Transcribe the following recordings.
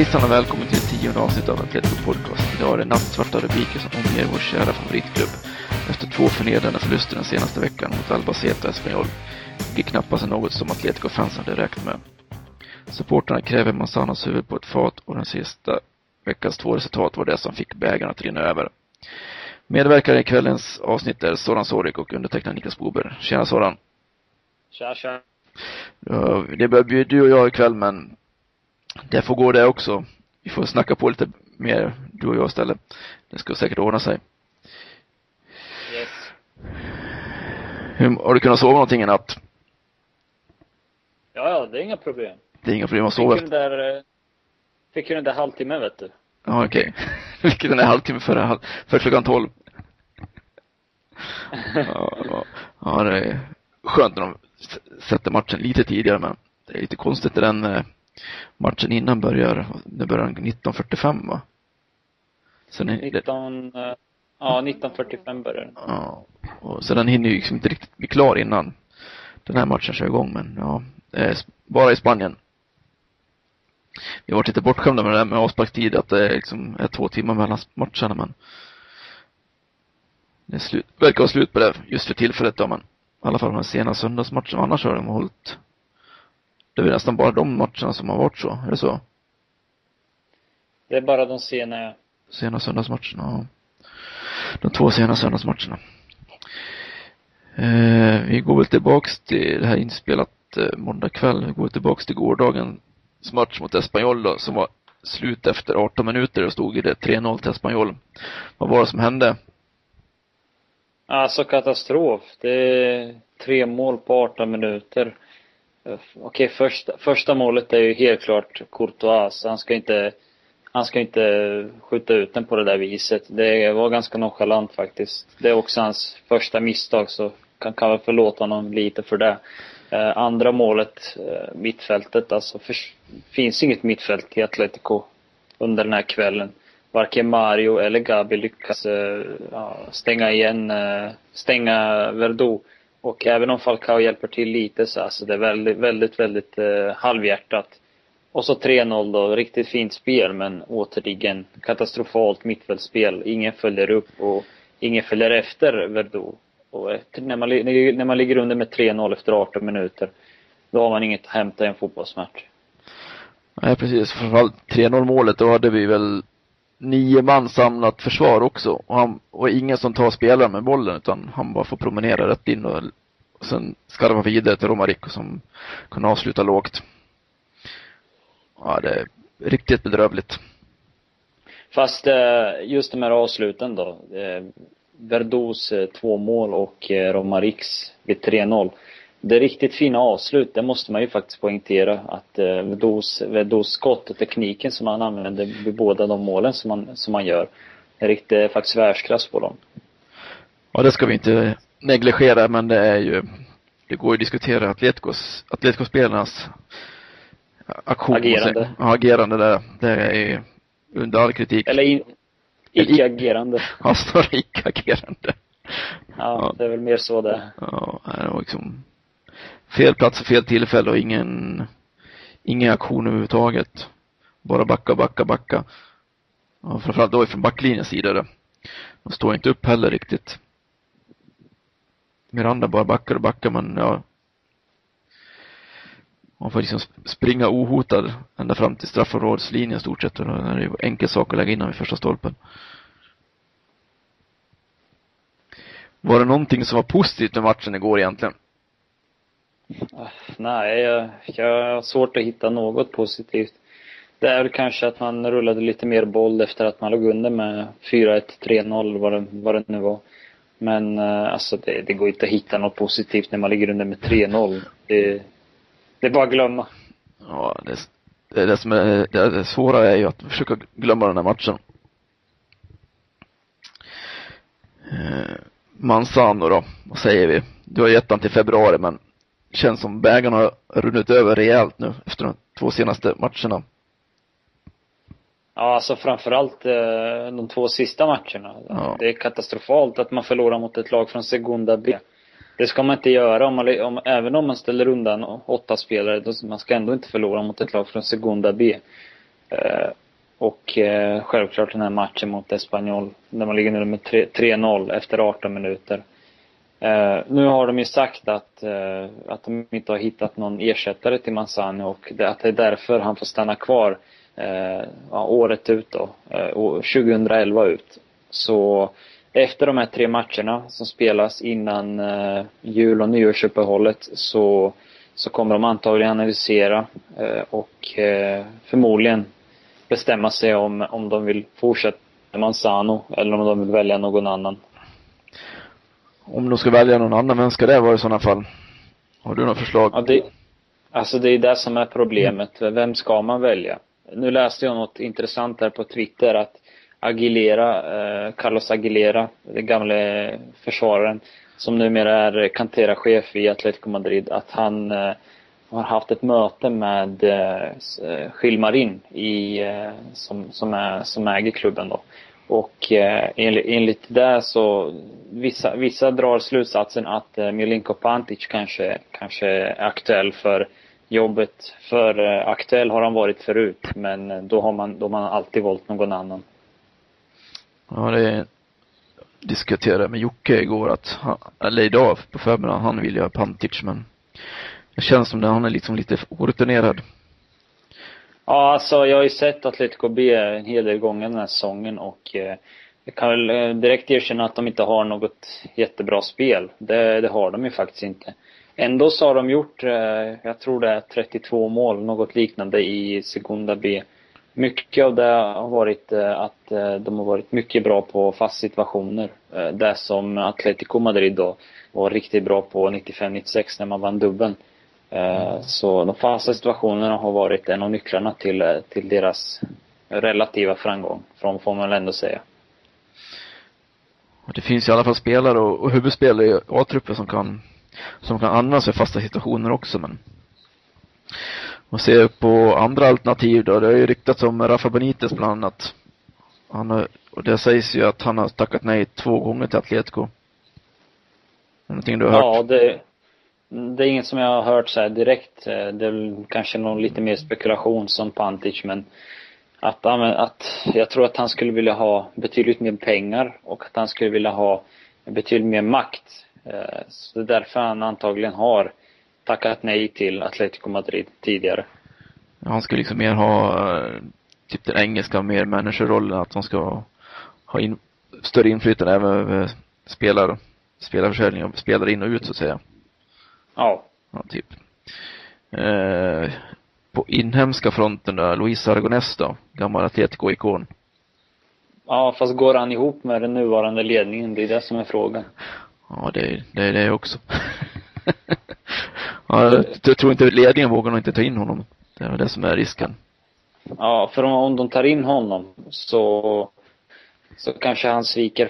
Hejsan och välkommen till det tionde avsnittet av Atletico Podcast. Idag är det nattsvarta rubriker som omger vår kära favoritklubb. Efter två förnedrande förluster den senaste veckan mot Albacete och Espanyol, vilket knappast något som Atletico-fans hade räknat med. Supporterna kräver Manzanos huvud på ett fat och den sista veckans två resultat var det som fick bägaren att rinna över. Medverkare i kvällens avsnitt är Soran Sorik och undertecknad Niklas Bober. Tjena Soran! Tja, tja. Ja, det börjar bli du och jag ikväll men det får gå det också. Vi får snacka på lite mer, du och jag istället. Det ska säkert ordna sig. Yes. Hur, har du kunnat sova någonting i natt? Ja, ja, det är inga problem. Det är inga problem att Fick sova ju den efter. där, eh, fick ju den där halvtimmen vet du. Ja, okej. Vilket den är halvtimme före, före klockan tolv. Ja, ja, ja, det är skönt när de sätter matchen lite tidigare men det är lite konstigt när den eh, matchen innan börjar, det börjar 19.45 va? Sen är det, 19, eh, ja 1945 började den. Ja, och så den hinner ju liksom inte riktigt bli klar innan den här matchen kör igång, men ja, det s- bara i Spanien. Vi har varit lite bortskämda med det där med avsparkstid, att det är liksom är två timmar mellan matcherna, men det slut, verkar vara slut på det just för tillfället då, men i alla fall de här sena söndagsmatcherna, annars har de hållit det är väl nästan bara de matcherna som har varit så, är det så? Det är bara de sena, Sena söndagsmatcherna, ja. De två sena söndagsmatcherna. Eh, vi går väl tillbaks till det här inspelat eh, måndag kväll. Vi går tillbaks till gårdagens match mot Espanyol då, som var slut efter 18 minuter och stod i det 3-0 till Espanyol. Vad var det som hände? alltså katastrof. Det är tre mål på 18 minuter. Okej, Okej, första, första målet är ju helt klart Courtois. Han ska inte, han ska inte skjuta ut den på det där viset. Det var ganska nonchalant faktiskt. Det är också hans första misstag så kan, kan väl förlåta honom lite för det. Eh, andra målet, eh, mittfältet, alltså för, finns inget mittfält i Atletico under den här kvällen. Varken Mario eller Gabi lyckas eh, stänga igen, eh, stänga Verdu. Och även om Falcao hjälper till lite så alltså det är väldigt, väldigt, väldigt eh, halvhjärtat. Och så 3-0 då, riktigt fint spel men återigen katastrofalt mittfältsspel. Ingen följer upp och ingen följer efter Verdu. Och eh, efter, när, man, när man ligger under med 3-0 efter 18 minuter, då har man inget att hämta i en fotbollsmatch. Nej, precis. Framförallt 3-0 målet, då hade vi väl nio man samlat försvar också. Och, han, och ingen som tar spelaren med bollen, utan han bara får promenera rätt in och, och sen skarva vidare till Romarico som kunde avsluta lågt. Ja, det är riktigt bedrövligt. Fast eh, just de här avsluten då. Eh, Verdos eh, två mål och Romariks vid 3-0. Det riktigt fina avslut, det måste man ju faktiskt poängtera. Att eh, Verdus, Verdus skott och tekniken som han använder vid båda de målen som han, som han gör. Det är riktigt, faktiskt världsklass på dem. Ja, det ska vi inte negligera, men det är ju, det går ju att diskutera Atleticos, Atletico-spelarnas aktion. Agerande. Ja, agerande där. Det är ju under all kritik. Eller in, icke-agerande. Ja, snarare icke-agerande. Ja, det är väl mer så det. Ja, det var liksom fel plats och fel tillfälle och ingen, ingen aktion överhuvudtaget. Bara backa, backa, backa. Och framförallt då från backlinjens sida då. De står inte upp heller riktigt. Miranda bara backar och backar men ja. Man får liksom springa ohotad ända fram till straffområdeslinjen i stort sett och då är det ju enkel sak att lägga in den vid första stolpen. Var det någonting som var positivt med matchen igår egentligen? Nej, jag, jag har svårt att hitta något positivt. Det är väl kanske att man rullade lite mer boll efter att man låg under med 4-1, 3-0 vad det, vad det nu var. Men eh, alltså det, det går inte att hitta något positivt när man ligger under med 3-0. Det, det är bara att glömma. Ja, det, det, det som är, det, det svåra är ju att försöka glömma den här matchen. Eh, Manzano då, vad säger vi? Du har gett han till februari men känns som bägarna har runnit över rejält nu efter de två senaste matcherna. Ja, alltså framförallt eh, de två sista matcherna. Ja. Det är katastrofalt att man förlorar mot ett lag från Segunda B. Det ska man inte göra om man, om, även om man ställer undan åtta spelare. Då, man ska ändå inte förlora mot ett lag från Segunda B. Eh, och eh, självklart den här matchen mot Espanyol, där man ligger nu med 3-0 efter 18 minuter. Eh, nu har de ju sagt att, eh, att de inte har hittat någon ersättare till Manzano och det, att det är därför han får stanna kvar eh, ja, året ut då, eh, 2011 ut. Så efter de här tre matcherna som spelas innan eh, jul och nyårsuppehållet så, så kommer de antagligen analysera eh, och eh, förmodligen bestämma sig om, om de vill fortsätta med Manzano eller om de vill välja någon annan. Om de ska välja någon annan, vem ska det vara i sådana fall? Har du några förslag? Ja, det, alltså det är det som är problemet. Vem ska man välja? Nu läste jag något intressant här på Twitter att Aguilera, eh, Carlos Aguilera, den gamle eh, försvararen, som numera är kanterachef i Atletico Madrid, att han eh, har haft ett möte med eh, eh Gilmarin i, eh, som, som, är, som äger klubben då. Och eh, enligt, enligt det så, vissa, vissa drar slutsatsen att eh, Milinko Pantic kanske, kanske är aktuell för jobbet. För eh, aktuell har han varit förut, men eh, då har man, då har man alltid valt någon annan. Ja, det diskuterade med Jocke igår att, han, eller idag på förmiddagen, han vill ju ha Pantic men det känns som att han är liksom lite orutinerad. Ja, alltså jag har ju sett Atletico B en hel del gånger den här säsongen och eh, jag kan väl eh, direkt erkänna att de inte har något jättebra spel. Det, det har de ju faktiskt inte. Ändå så har de gjort, eh, jag tror det är 32 mål, något liknande i Segunda B. Mycket av det har varit eh, att eh, de har varit mycket bra på fast situationer. Eh, det som Atletico Madrid då var riktigt bra på 95-96 när man vann dubbeln. Eh, så de fasta situationerna har varit en av nycklarna till, eh, till deras relativa framgång, får man ändå säga. Det finns i alla fall spelare och, och huvudspelare i A-truppen som kan, som kan använda sig av fasta situationer också men man ser på andra alternativ då, det har ju ryktats om Rafa Benitez bland annat. Han har, och det sägs ju att han har tackat nej två gånger till Atletico. Någonting du har hört? Ja, det, det är inget som jag har hört så direkt. Eh, det är väl kanske någon lite mer spekulation som Pantic men att, att jag tror att han skulle vilja ha betydligt mer pengar och att han skulle vilja ha betydligt mer makt. Eh, så det är därför han antagligen har tackat nej till Atletico Madrid tidigare. Han skulle liksom mer ha eh, typ den engelska mer managerrollen, att han ska ha in, större inflytande även över spelare, spelarförsäljning och spelare in och ut så att säga. Ja. Ja, typ. Eh, på inhemska fronten då, Luis Aragonés då, gammal Atletico-ikon. Ja, fast går han ihop med den nuvarande ledningen? Det är det som är frågan. Ja, det, är, det är det också. ja, jag tror inte ledningen vågar nog inte ta in honom. Det är det som är risken. Ja, för om, om de tar in honom så, så kanske han sviker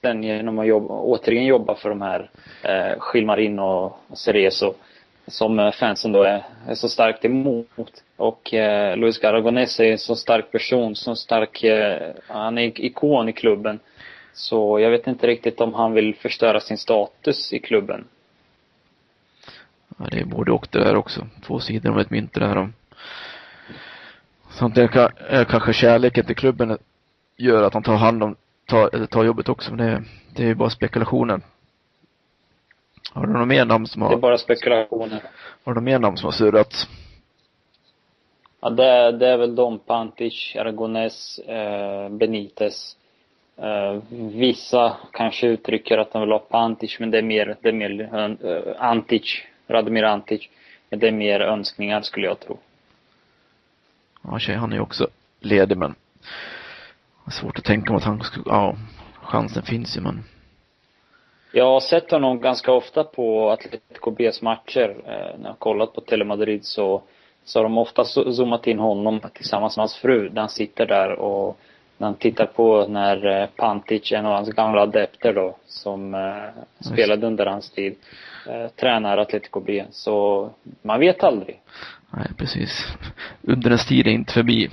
sen genom att jobba, återigen jobba för de här eh, Skilmarin och Cerezo som eh, fansen då är, är så starkt emot. Och eh, Luis Aragonés är en så stark person, så stark, eh, han är ikon i klubben. Så jag vet inte riktigt om han vill förstöra sin status i klubben. Ja, det är både och det där också. Två sidor av ett mynt det där om. Samtidigt kanske kärleken till klubben gör att han tar hand om, tar, tar jobbet också. Men det, det är ju bara spekulationer. Har du några mer namn som har? Det är bara spekulationer. Har du mer namn som har surrat? Ja, det, det är väl de. Pantic, Aragonés, eh, Benitez. Eh, vissa kanske uttrycker att de vill ha Pantic, men det är mer, det är mer uh, Antic, Radomir Antic. Men det är mer önskningar skulle jag tro. Ja, tjej, han är ju också ledig, men svårt att tänka mig att han skulle, ja, chansen finns ju, men jag har sett honom ganska ofta på Atletico B's matcher. Eh, när jag har kollat på Telemadrid så, så har de ofta zoomat in honom tillsammans med hans fru när han sitter där och när han tittar på när eh, Pantic, en av hans gamla adepter då, som eh, spelade under hans tid, eh, tränar Atletico B. Så man vet aldrig. Nej, precis. Undrens tid är inte förbi.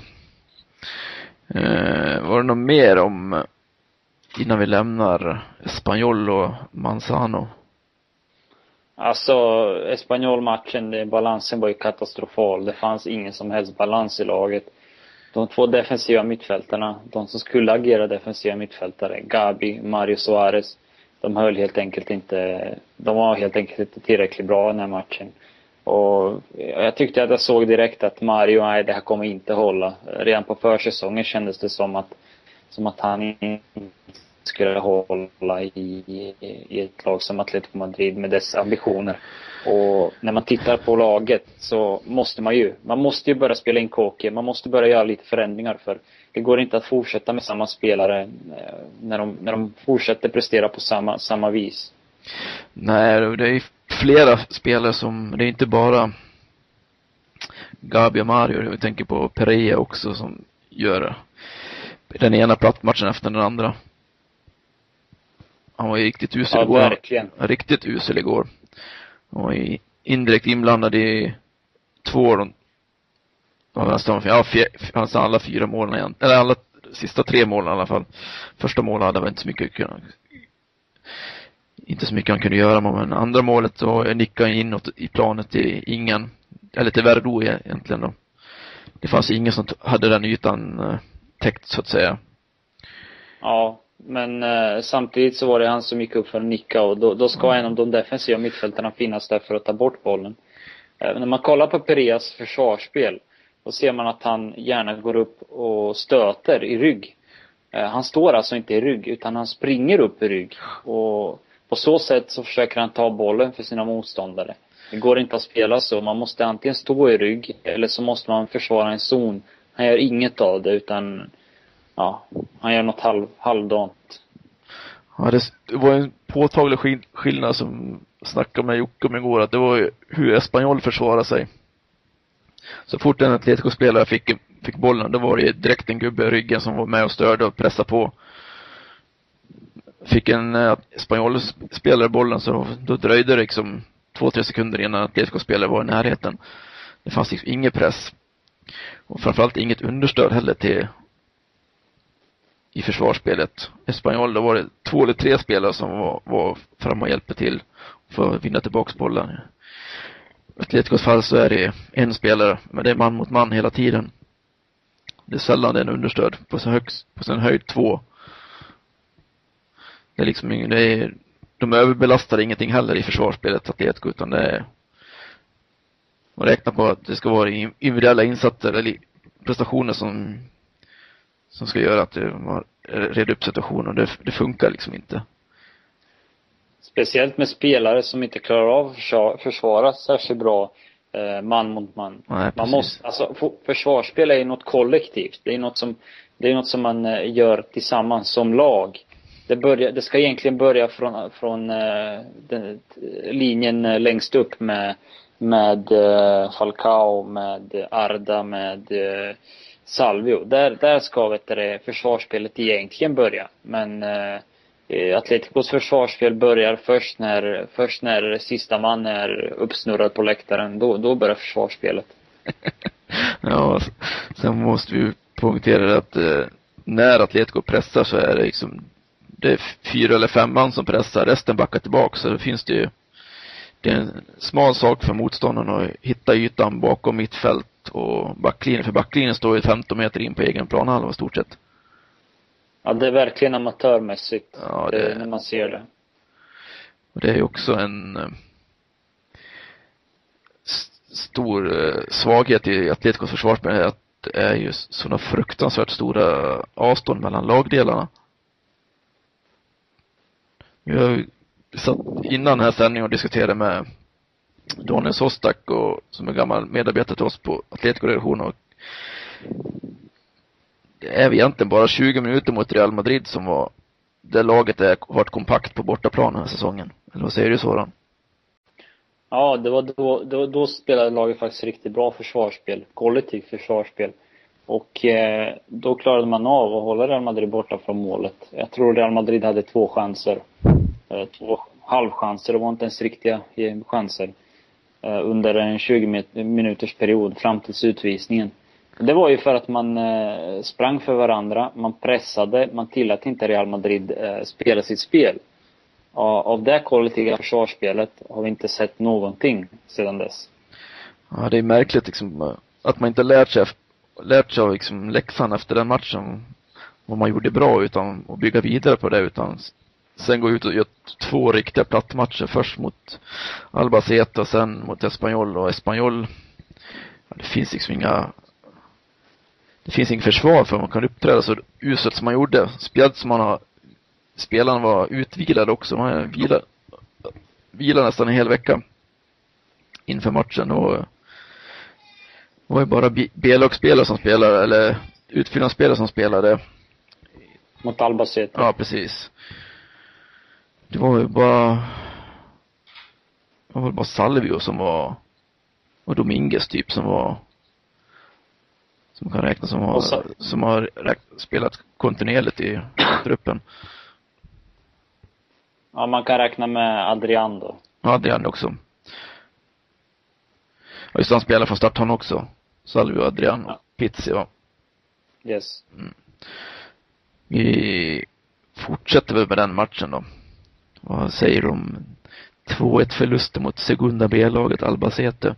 Eh, var det något mer om, eh, innan vi lämnar Espanyol och Manzano? Alltså, Espanyol-matchen, balansen var ju katastrofal. Det fanns ingen som helst balans i laget. De två defensiva mittfältarna, de som skulle agera defensiva mittfältare, Gabi, Mario Suarez, de höll helt enkelt inte, de var helt enkelt inte tillräckligt bra i den här matchen. Och jag tyckte att jag såg direkt att Mario, nej det här kommer inte hålla. Redan på försäsongen kändes det som att, som att han inte skulle hålla i, i ett lag som Atletico Madrid med dess ambitioner. Och när man tittar på laget så måste man ju, man måste ju börja spela in Kåke, man måste börja göra lite förändringar för det går inte att fortsätta med samma spelare eh, när de, när de fortsätter prestera på samma, samma vis. Nej, det är flera spelare som, det är inte bara Gabi och Mario, jag tänker på Pereira också som gör den ena plattmatchen efter den andra. Han var ju riktigt usel ja, igår. verkligen. Riktigt usel igår. Han var ju indirekt inblandad i två av de, ja, nästan alla fyra målen igen. Eller alla sista tre målen i alla fall. Första målet hade väl inte så mycket kunnat inte så mycket han kunde göra men andra målet så nickade han inåt i planet till ingen, eller till Verdo egentligen då. Det fanns ingen som hade den ytan eh, täckt så att säga. Ja, men eh, samtidigt så var det han som gick upp för att nicka och då, då ska mm. en av de defensiva mittfältarna finnas där för att ta bort bollen. Eh, när man kollar på Perias försvarsspel, då ser man att han gärna går upp och stöter i rygg. Eh, han står alltså inte i rygg, utan han springer upp i rygg. Och på så sätt så försöker han ta bollen för sina motståndare. Det går inte att spela så. Man måste antingen stå i rygg, eller så måste man försvara en zon. Han gör inget av det, utan ja, han gör något halv, halvdant. Ja, det, var en påtaglig skillnad som snackade med Jocke om igår, att det var hur Espanyol försvarade sig. Så fort en Atletico-spelare fick, fick bollen, då var det direkt en gubbe i ryggen som var med och störde och pressade på. Fick en eh, spanjol spelare bollen så då dröjde det liksom två, tre sekunder innan Atletico-spelare var i närheten. Det fanns liksom ingen press. Och framförallt inget understöd heller till i försvarsspelet. Espanyol, då var det två eller tre spelare som var, var framme och hjälpte till för att vinna tillbaks bollen. I Atleticos fall så är det en spelare, men det är man mot man hela tiden. Det är sällan det är en understöd. På sin, högst, på sin höjd två. Det är liksom det är, de överbelastar ingenting heller i försvarsspelet Atletico, utan det är man räknar på att det ska vara individuella insatser eller prestationer som som ska göra att det reda upp situationen. Det, det funkar liksom inte. Speciellt med spelare som inte klarar av att försvara särskilt bra eh, man mot man. Nej, man måste, alltså försvarsspel är ju något kollektivt. Det är något som, det är något som man eh, gör tillsammans som lag. Det börjar, det ska egentligen börja från, från eh, den, eh, linjen eh, längst upp med, med Falcao, med Arda, med Salvio. Där, där ska vet du, försvarsspelet egentligen börja. Men eh, Atleticos försvarsspel börjar först när, först när sista man är uppsnurrad på läktaren. Då, då börjar försvarsspelet. ja, sen måste vi poängtera att eh, när Atletico pressar så är det liksom det är fyra eller fem man som pressar, resten backar tillbaka. Så det finns det ju det är en smal sak för motståndaren att hitta ytan bakom mittfält och backlinjen, för backlinjen står ju 15 meter in på egen planhalva i stort sett. Ja, det är verkligen amatörmässigt. Ja, det, det, när man ser det. Och det är ju också en eh, stor eh, svaghet i Atleticos försvarsspel att det är ju sådana fruktansvärt stora avstånd mellan lagdelarna. Vi satt innan den här sändningen och diskuterade med Daniel Sostak och, som är gammal medarbetare till oss på Atletico-redaktionen och det är egentligen bara 20 minuter mot Real Madrid som var det laget är, varit kompakt på bortaplan den här säsongen. Eller vad säger du Soran? Ja, det var då, då, då spelade laget faktiskt riktigt bra försvarsspel. Kollektivt försvarsspel. Och eh, då klarade man av att hålla Real Madrid borta från målet. Jag tror Real Madrid hade två chanser. Eh, två halvchanser, det var inte ens riktiga chanser. Eh, under en 20 minuters period fram till utvisningen. Det var ju för att man eh, sprang för varandra, man pressade, man tillät inte Real Madrid spela sitt spel. Av det kollektiva försvarsspelet har vi inte sett någonting sedan dess. Ja, det är märkligt liksom att man inte lärt sig, lärt sig av liksom läxan efter den matchen. Vad man gjorde bra utan att bygga vidare på det utan sen gå ut och göra två riktiga plattmatcher. Först mot Albacete och sen mot Espanyol och Espanyol. Ja, det finns liksom inga det finns inget försvar för man kan uppträda så uselt som man gjorde. Speciellt som man har spelarna var utvilade också. Man vilade, vilade nästan en hel vecka inför matchen och det var ju bara B-lagsspelare som spelade, eller utfyllnadsspelare som spelade. Mot Albacete. Ja, precis. Det var ju bara, det var bara Salvio som var, och Dominguez typ som var som kan räknas som har, som har räknat, spelat kontinuerligt i truppen. Ja, man kan räkna med Adrian då. Ja, Adrian också. Ja, just han spelar från start han också. Salvio, Adrian och ja. Pizzi, va? Yes. Mm. Vi fortsätter väl med den matchen då. Vad säger du om 2-1 förluster mot Segunda B-laget Albacete?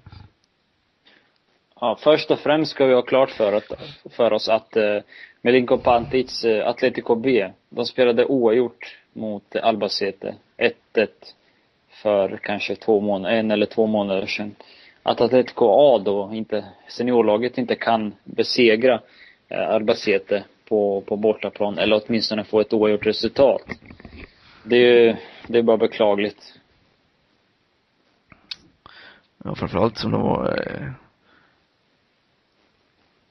Ja, först och främst ska vi ha klart för, att, för oss att eh, Melinko Pantic, eh, Atletico B, de spelade oavgjort mot Albacete. 1-1 för kanske två månader, en eller två månader sedan. Att Atletico A då inte, seniorlaget inte kan besegra eh, Albacete på, på bortaplan eller åtminstone få ett oavgjort resultat. Det är ju, det är bara beklagligt. Ja, framförallt som de var eh,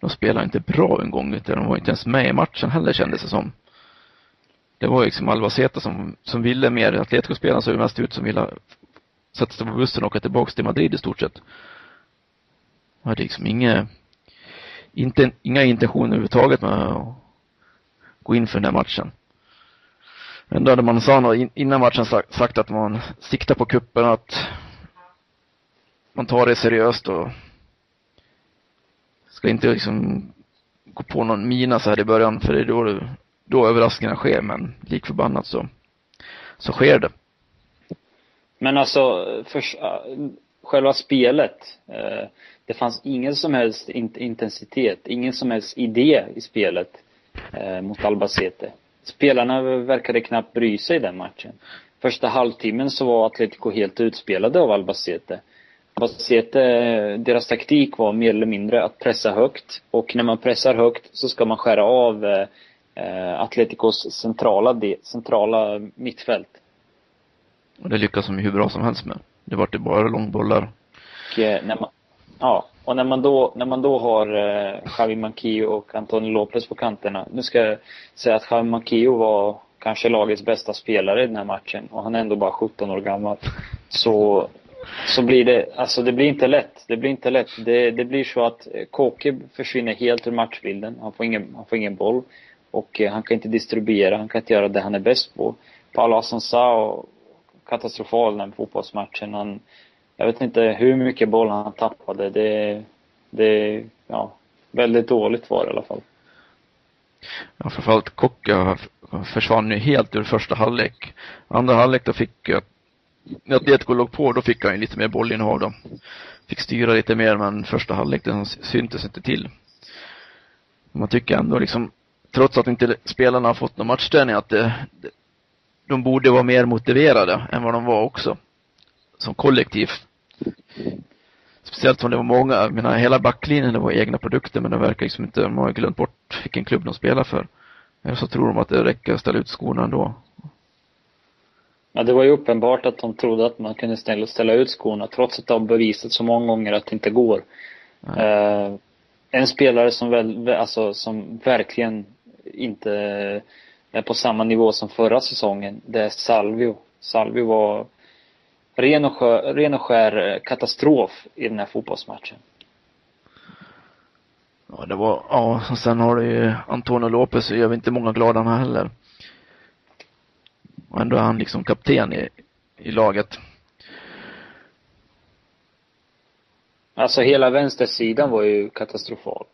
de spelade inte bra en gång, utan de var inte ens med i matchen heller kändes det som. Det var liksom Albaceta som, som ville mer. Atletico-spelarna såg mest ut som ville sätta sig på bussen och åka tillbaka till Madrid i stort sett. De hade liksom inga, inte, inga intentioner överhuvudtaget med att gå in för den här matchen. Men då hade Manzano innan matchen sagt att man siktar på kuppen att man tar det seriöst och ska inte liksom gå på någon mina så här i början för det är då, då överraskningarna sker men lik förbannat så, så sker det. Men alltså, för, själva spelet. Eh, det fanns ingen som helst intensitet, ingen som helst idé i spelet eh, mot Albacete. Spelarna verkade knappt bry sig i den matchen. Första halvtimmen så var Atletico helt utspelade av Albacete. Albacete, deras taktik var mer eller mindre att pressa högt. Och när man pressar högt så ska man skära av eh, Atleticos centrala, centrala mittfält. Och det lyckas de hur bra som helst med. Det vart ju bara långbollar. Och eh, när man, ja, och när man då, när man då har eh, Javi Manquillo och Antonio Lopez på kanterna. Nu ska jag säga att Javi Manquillo var kanske lagets bästa spelare i den här matchen och han är ändå bara 17 år gammal. Så så blir det, alltså det blir inte lätt. Det blir inte lätt. Det, det blir så att eh, Kåke försvinner helt ur matchbilden. Han får ingen, han får ingen boll. Och eh, han kan inte distribuera, han kan inte göra det han är bäst på. Paolo Assensao, katastrofal den fotbollsmatchen. Han, jag vet inte hur mycket boll han tappade. Det, det, ja, väldigt dåligt var det i alla fall. Ja, framförallt Kocka försvann ju helt ur första halvlek. Andra halvlek då fick när Atletico låg på, då fick han ju lite mer bollinnehav då. Fick styra lite mer, men första halvlek, den syntes inte till. Man tycker ändå liksom, trots att inte spelarna har fått någon matchträning, att det, de borde vara mer motiverade än vad de var också. Som kollektiv. Speciellt som det var många, jag menar hela backlinjen det var egna produkter men det verkar liksom inte, de har glömt bort vilken klubb de spelar för. Eller så tror de att det räcker att ställa ut skorna ändå. Ja, det var ju uppenbart att de trodde att man kunde ställa, ställa ut skorna trots att de bevisat så många gånger att det inte går. Uh, en spelare som väl, alltså som verkligen inte är på samma nivå som förra säsongen, det är Salvio. Salvio var ren och, skär, ren och skär katastrof i den här fotbollsmatchen. Ja, det var, ja, och sen har du ju Antonio Lopez, så gör vi inte många glada han heller. Och ändå är han liksom kapten i, i laget. Alltså hela vänstersidan var ju katastrofal.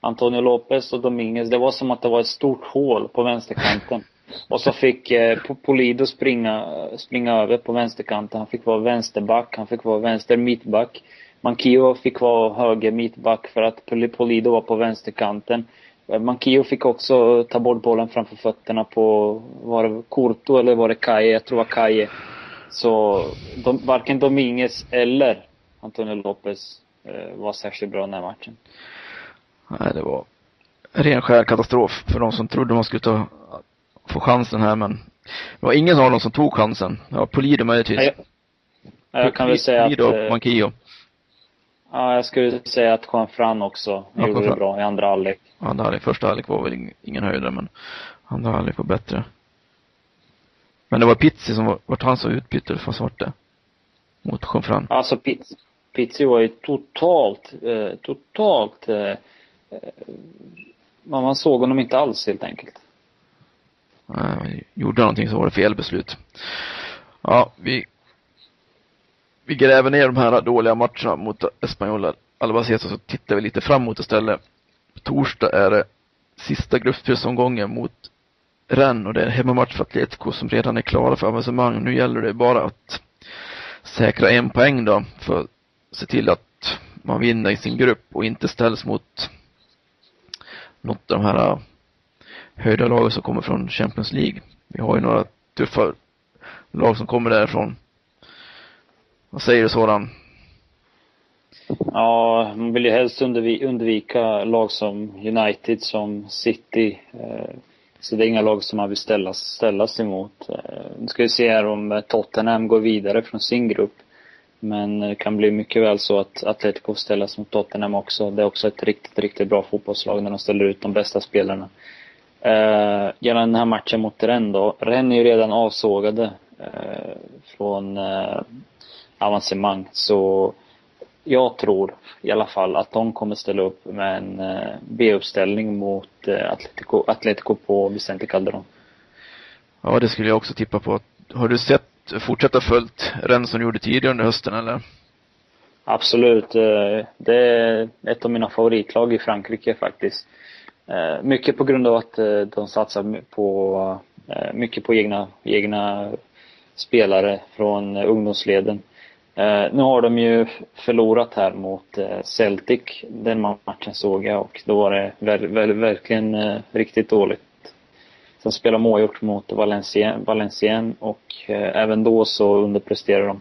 Antonio Lopez och Dominguez, det var som att det var ett stort hål på vänsterkanten. Och så fick eh, Polido springa, springa över på vänsterkanten. Han fick vara vänsterback, han fick vara vänster mittback. Mankio fick vara höger mittback för att Polido var på vänsterkanten. Eh, Mankio fick också ta bort bollen framför fötterna på, var det Kurto eller var det Kaje? Jag tror det var Kaje. Så de, varken Dominguez eller Antonio Lopez eh, var särskilt bra den här matchen. Nej, det var ren skär katastrof för de som trodde man skulle ta, få chansen här, men det var ingen av dem som tog chansen. Ja, Polido möjligtvis. Jag, jag kan väl säga Polido att... och eh, Mankio. Ja, jag skulle säga att Juan Fran också Ja, gjorde det Juan Fran. bra i andra halvlek. Andra halvlek, första halvlek var väl ing- ingen höjdare, men andra halvlek var bättre. Men det var Pizzi som var, vart han så utbytt eller vad vart det? Mot Jean Alltså Piz, Pizzi var ju totalt, eh, totalt, eh, eh, man såg honom inte alls helt enkelt. Eh, gjorde någonting så var det fel beslut. Ja, vi vi gräver ner de här dåliga matcherna mot Espanyol Albacete och så tittar vi lite framåt istället. På torsdag är det sista gruppspelsomgången mot Rennes och det är en hemmamatch för Atletico som redan är klara för avancemang. Nu gäller det bara att säkra en poäng då för att se till att man vinner i sin grupp och inte ställs mot något av de här höjda laget som kommer från Champions League. Vi har ju några tuffa lag som kommer därifrån. Vad säger du sådan? Ja, man vill ju helst undvika lag som United, som City. Eh, så det är inga lag som man vill ställas, ställas emot. Eh, nu ska vi se här om eh, Tottenham går vidare från sin grupp. Men det kan bli mycket väl så att Atletico ställas mot Tottenham också. Det är också ett riktigt, riktigt bra fotbollslag när de ställer ut de bästa spelarna. Eh, gällande den här matchen mot Rennes då. Rennes är ju redan avsågade eh, från eh, avancemang. Så jag tror i alla fall att de kommer ställa upp med en eh, B-uppställning mot eh, Atletico, Atletico på Vicente Calderon. Ja, det skulle jag också tippa på. Har du sett, fortsätta följt Rennes som gjorde tidigare under hösten eller? Absolut. eh, Det är ett av mina favoritlag i Frankrike faktiskt. Eh, mycket på grund av att eh, de satsar på, eh, mycket på egna, egna spelare från ungdomsleden. Nu har de ju förlorat här mot Celtic. Den matchen såg jag och då var det ver, ver, verkligen riktigt dåligt. Sen spelade de oavgjort mot Valencien, Valencien och även då så underpresterade de.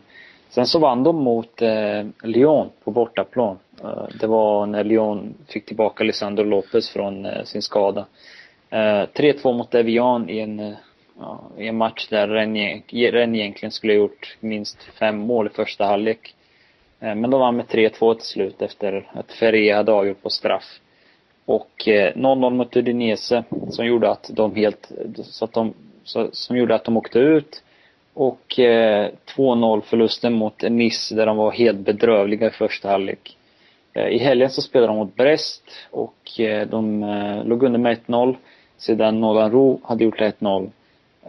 Sen så vann de mot eh, Lyon på bortaplan. Eh, det var när Lyon fick tillbaka Lisandro Lopez från eh, sin skada. Eh, 3-2 mot Evian i en, eh, ja, i en match där Rennes egentligen skulle ha gjort minst fem mål i första halvlek. Eh, men de vann med 3-2 till slut efter att Ferré hade avgjort på straff. Och eh, 0-0 mot Udinese som gjorde att de helt, så att de, så, som gjorde att de åkte ut. Och eh, 2-0 förlusten mot Nice där de var helt bedrövliga i första halvlek. Eh, I helgen så spelade de mot Brest och eh, de eh, låg under med 1-0 sedan Nolan Roux hade gjort 1-0.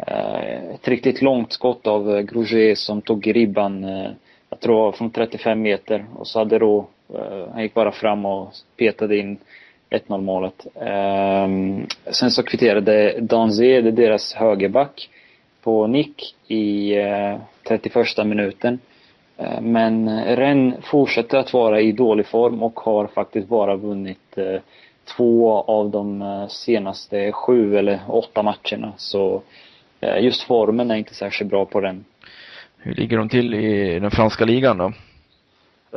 Eh, ett riktigt långt skott av eh, Grouget som tog ribban, eh, jag tror från 35 meter och så hade Roux, eh, han gick bara fram och petade in 1-0 målet. Ehm, sen så kvitterade Danzé, det är deras högerback, på nick i eh, 31 minuten. Eh, Men Rennes fortsätter att vara i dålig form och har faktiskt bara vunnit eh, två av de eh, senaste sju eller åtta matcherna. Så eh, just formen är inte särskilt bra på Rennes. Hur ligger de till i den franska ligan då?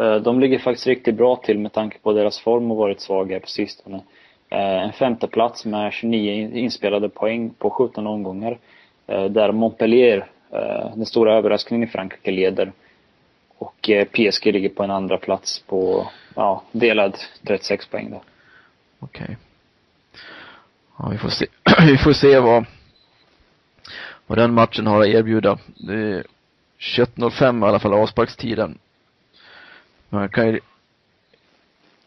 Eh, De ligger faktiskt riktigt bra till med tanke på deras form och varit svaga på sistone. Eh, En femte plats med 29 in- inspelade poäng på 17 omgångar. Eh, där Montpellier, eh, den stora överraskningen i Frankrike, leder. Och eh, PSG ligger på en andra plats på, ja, delad 36 poäng då. Okej. Ja, vi får se, vi får se vad, vad den matchen har att erbjuda. Det är 21.05 i alla fall avsparkstiden. Man kan ju,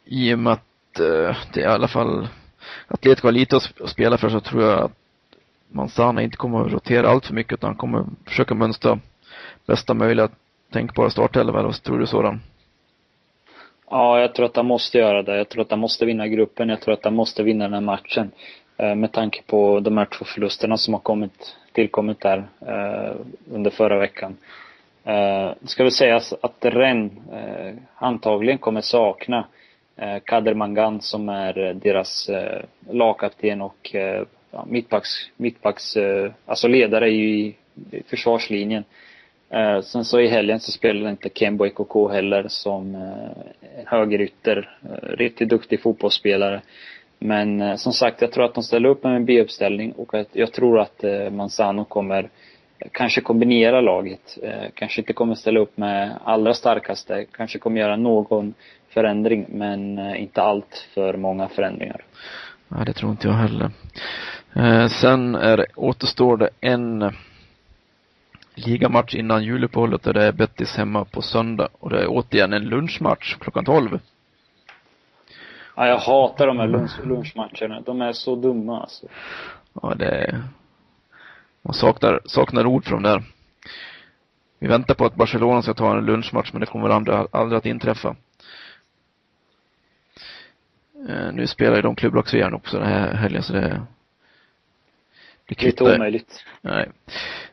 i och med att det är i alla fall Atletico har lite att spela för så tror jag att Manzana inte kommer att rotera allt för mycket utan han kommer försöka mönstra bästa möjliga tänkbara startelva eller vad tror du sådan? Ja, jag tror att han måste göra det. Jag tror att han måste vinna gruppen. Jag tror att han måste vinna den här matchen. Eh, med tanke på de här två förlusterna som har kommit, tillkommit där eh, under förra veckan. Det ska väl sägas att Ren antagligen kommer sakna Kader Mangan som är deras lagkapten och ja, mittbacks, mittbacks eh, alltså ledare i, i försvarslinjen. Eh, sen så i helgen så spelade inte Kembo EKK heller som eh, högerytter. Eh, riktigt duktig fotbollsspelare. Men eh, som sagt, jag tror att de ställer upp med en B-uppställning och att jag tror att eh, Manzano kommer kanske kombinera laget. Eh, kanske inte kommer ställa upp med allra starkaste. Kanske kommer göra någon förändring men eh, inte allt för många förändringar. Nej, det tror inte jag heller. Eh, sen är, återstår det en ligamatch innan juluppehållet och det är Bettis hemma på söndag och det är återigen en lunchmatch klockan 12. Ja, jag hatar de här lunch, lunchmatcherna. De är så dumma alltså. Ja, det är, man saknar, saknar ord för dem där. Vi väntar på att Barcelona ska ta en lunchmatch men det kommer aldrig, aldrig att inträffa. Eh, nu spelar ju de klubblags också den här helgen så det det Lite omöjligt. Nej.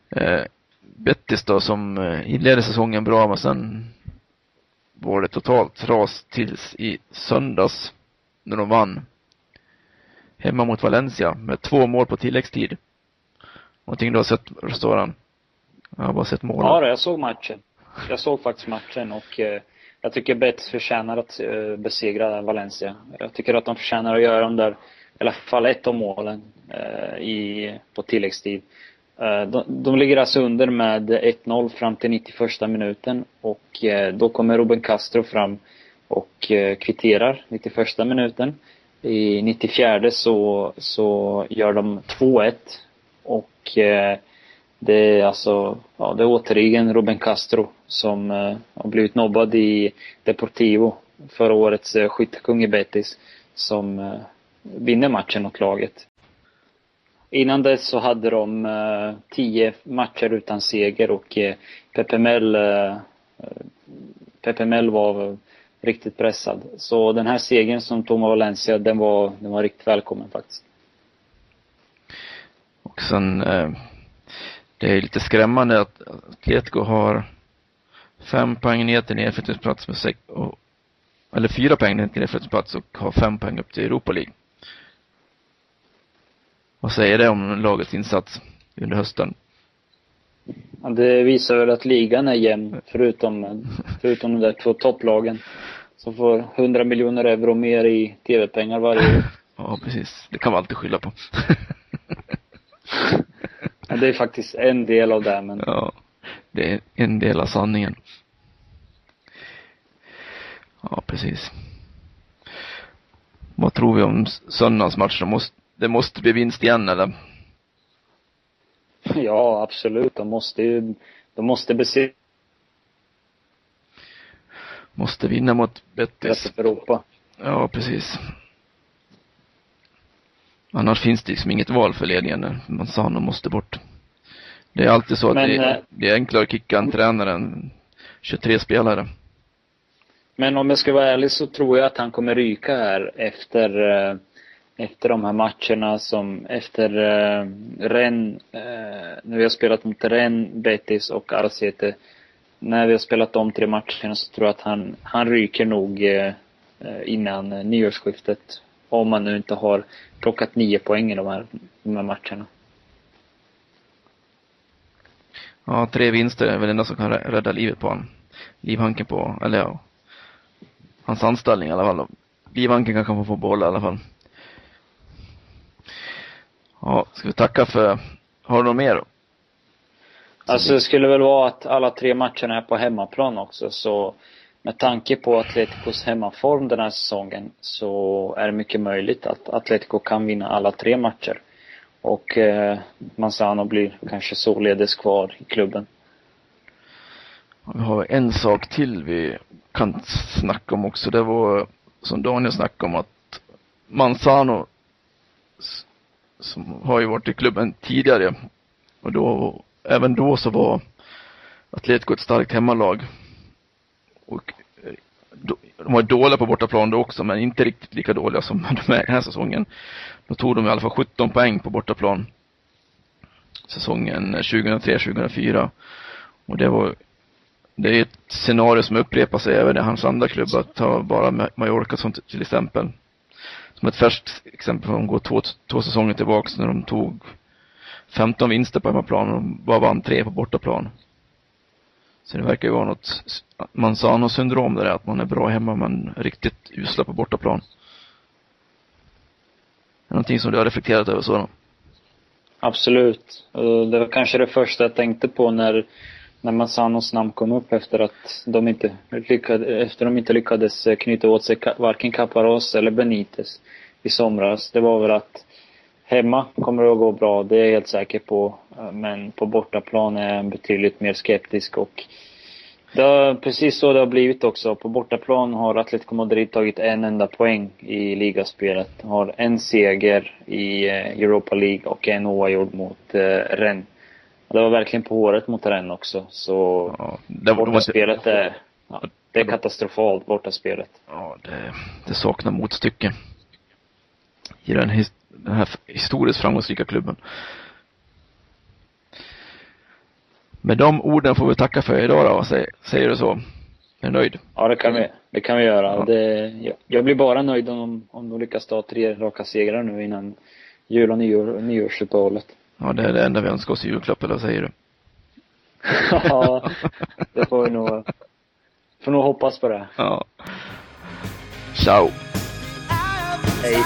Eh, Bettis då som eh, inledde säsongen bra men sen var det totalt ras tills i söndags när de vann hemma mot Valencia med två mål på tilläggstid. Någonting du har sett, Restauran? Jag har bara sett målen. Ja, jag såg matchen. Jag såg faktiskt matchen och eh, jag tycker Betis förtjänar att eh, besegra Valencia. Jag tycker att de förtjänar att göra de där, i alla fall ett av målen Eh, i, på tilläggstid. Eh, de, de ligger alltså under med 1-0 fram till 91 minuten och eh, då kommer Ruben Castro fram och eh, kvitterar 91 minuten. I 94 så, så gör de 2-1 och eh, det är alltså, ja det är återigen Ruben Castro som eh, har blivit nobbad i Deportivo, förra årets skyttekung i Betis, som vinner matchen åt laget. Innan dess så hade de eh, tio matcher utan seger och eh, Pepe Mel, eh, eh Pepe Mel var riktigt pressad. Så den här segern som tog Valencia, den var, den var riktigt välkommen faktiskt. Och sen, eh, det är lite skrämmande att Atletico har fem poäng ner till nedflyttningsplats med sex, och, eller fyra poäng ner till nedflyttningsplats och har fem poäng upp till Europa League. Vad säger det om lagets insats under hösten? Ja, det visar väl att ligan är jämn, förutom, förutom de där två topplagen. Som får 100 miljoner euro mer i tv-pengar varje år. Ja, precis. Det kan man alltid skylla på. ja, det är faktiskt en del av det, men. Ja, det är en del av sanningen. Ja, precis. Vad tror vi om söndagens match? De måste, det måste bli vinst igen eller? Ja, absolut. De måste ju, de måste besegra Måste vinna mot Betis. Europa. Ja, precis. Annars finns det liksom inget val för ledningen. Man sa att de måste bort. Det är alltid så att men, det, är, eh, det är enklare att kicka en tränare än 23 spelare. Men om jag ska vara ärlig så tror jag att han kommer ryka här efter eh, efter de här matcherna som efter eh, Ren, eh, när vi har spelat mot Ren, Betis och Arcete. När vi har spelat de tre matcherna så tror jag att han, han ryker nog eh, eh innan eh, nyårsskiftet. Om man nu inte har plockat nio poäng i de här, de här matcherna. Ja, tre vinster är väl det enda som kan rädda livet på honom. Livhanken på, eller ja, hans anställning i alla fall. Livhanken kanske få bolla i alla fall. Ja, ska vi tacka för, har du något mer då? Alltså det skulle väl vara att alla tre matcherna är på hemmaplan också så med tanke på Atleticos hemmaform den här säsongen så är det mycket möjligt att Atletico kan vinna alla tre matcher. Och eh, Manzano blir kanske således kvar i klubben. Vi har en sak till vi kan snacka om också. Det var som Daniel snackade om att Manzano som har ju varit i klubben tidigare och då, även då så var Atletico ett starkt hemmalag. Och eh, de var dåliga på bortaplan då också, men inte riktigt lika dåliga som de är den här säsongen. Då tog de i alla fall 17 poäng på bortaplan. Säsongen 2003-2004. Och det var, det är ett scenario som upprepar sig även i hans andra klubb, att ta bara Mallorca som till exempel. Som ett färskt exempel, om går två, två säsonger tillbaks när de tog 15 vinster på hemmaplan och bara vann tre på bortaplan. Så det verkar ju vara något Manzano-syndrom det där, att man är bra hemma men riktigt usla på bortaplan. Är någonting som du har reflekterat över så då? Absolut. Eh, det var kanske det första jag tänkte på när, när Manzanos namn kom upp efter att de inte lyckades, efter de inte lyckades eh, knyta åt sig varken Caparos eller Benitez i somras. Det var väl att Hemma kommer det att gå bra, det är jag helt säker på. Eh, men på bortaplan är jag betydligt mer skeptisk och det har precis så det har blivit också. På bortaplan har Atletico Madrid tagit en enda poäng i ligaspelet. Har en seger i eh, Europa League och en oavgjord mot Rennes. Det var verkligen på håret mot Rennes också. Så ja, det, bortaspelet är, ja, det är katastrofalt, bortaspelet. Ja, det, det saknar motstycke. I den den här historiskt framgångsrika klubben. Med de orden får vi tacka för idag då, säger, säger du så? Är du nöjd? Ja, det kan vi, det kan vi göra. Ja. Det, jag, jag, blir bara nöjd om, om de lyckas ta tre raka segrar nu innan jul och nyår, nyårsuppehållet. Ja, det är det enda vi önskar oss i julklapp, eller vad säger du? ja, det får vi nog, får nog hoppas på det. Ja. Ciao. Hej.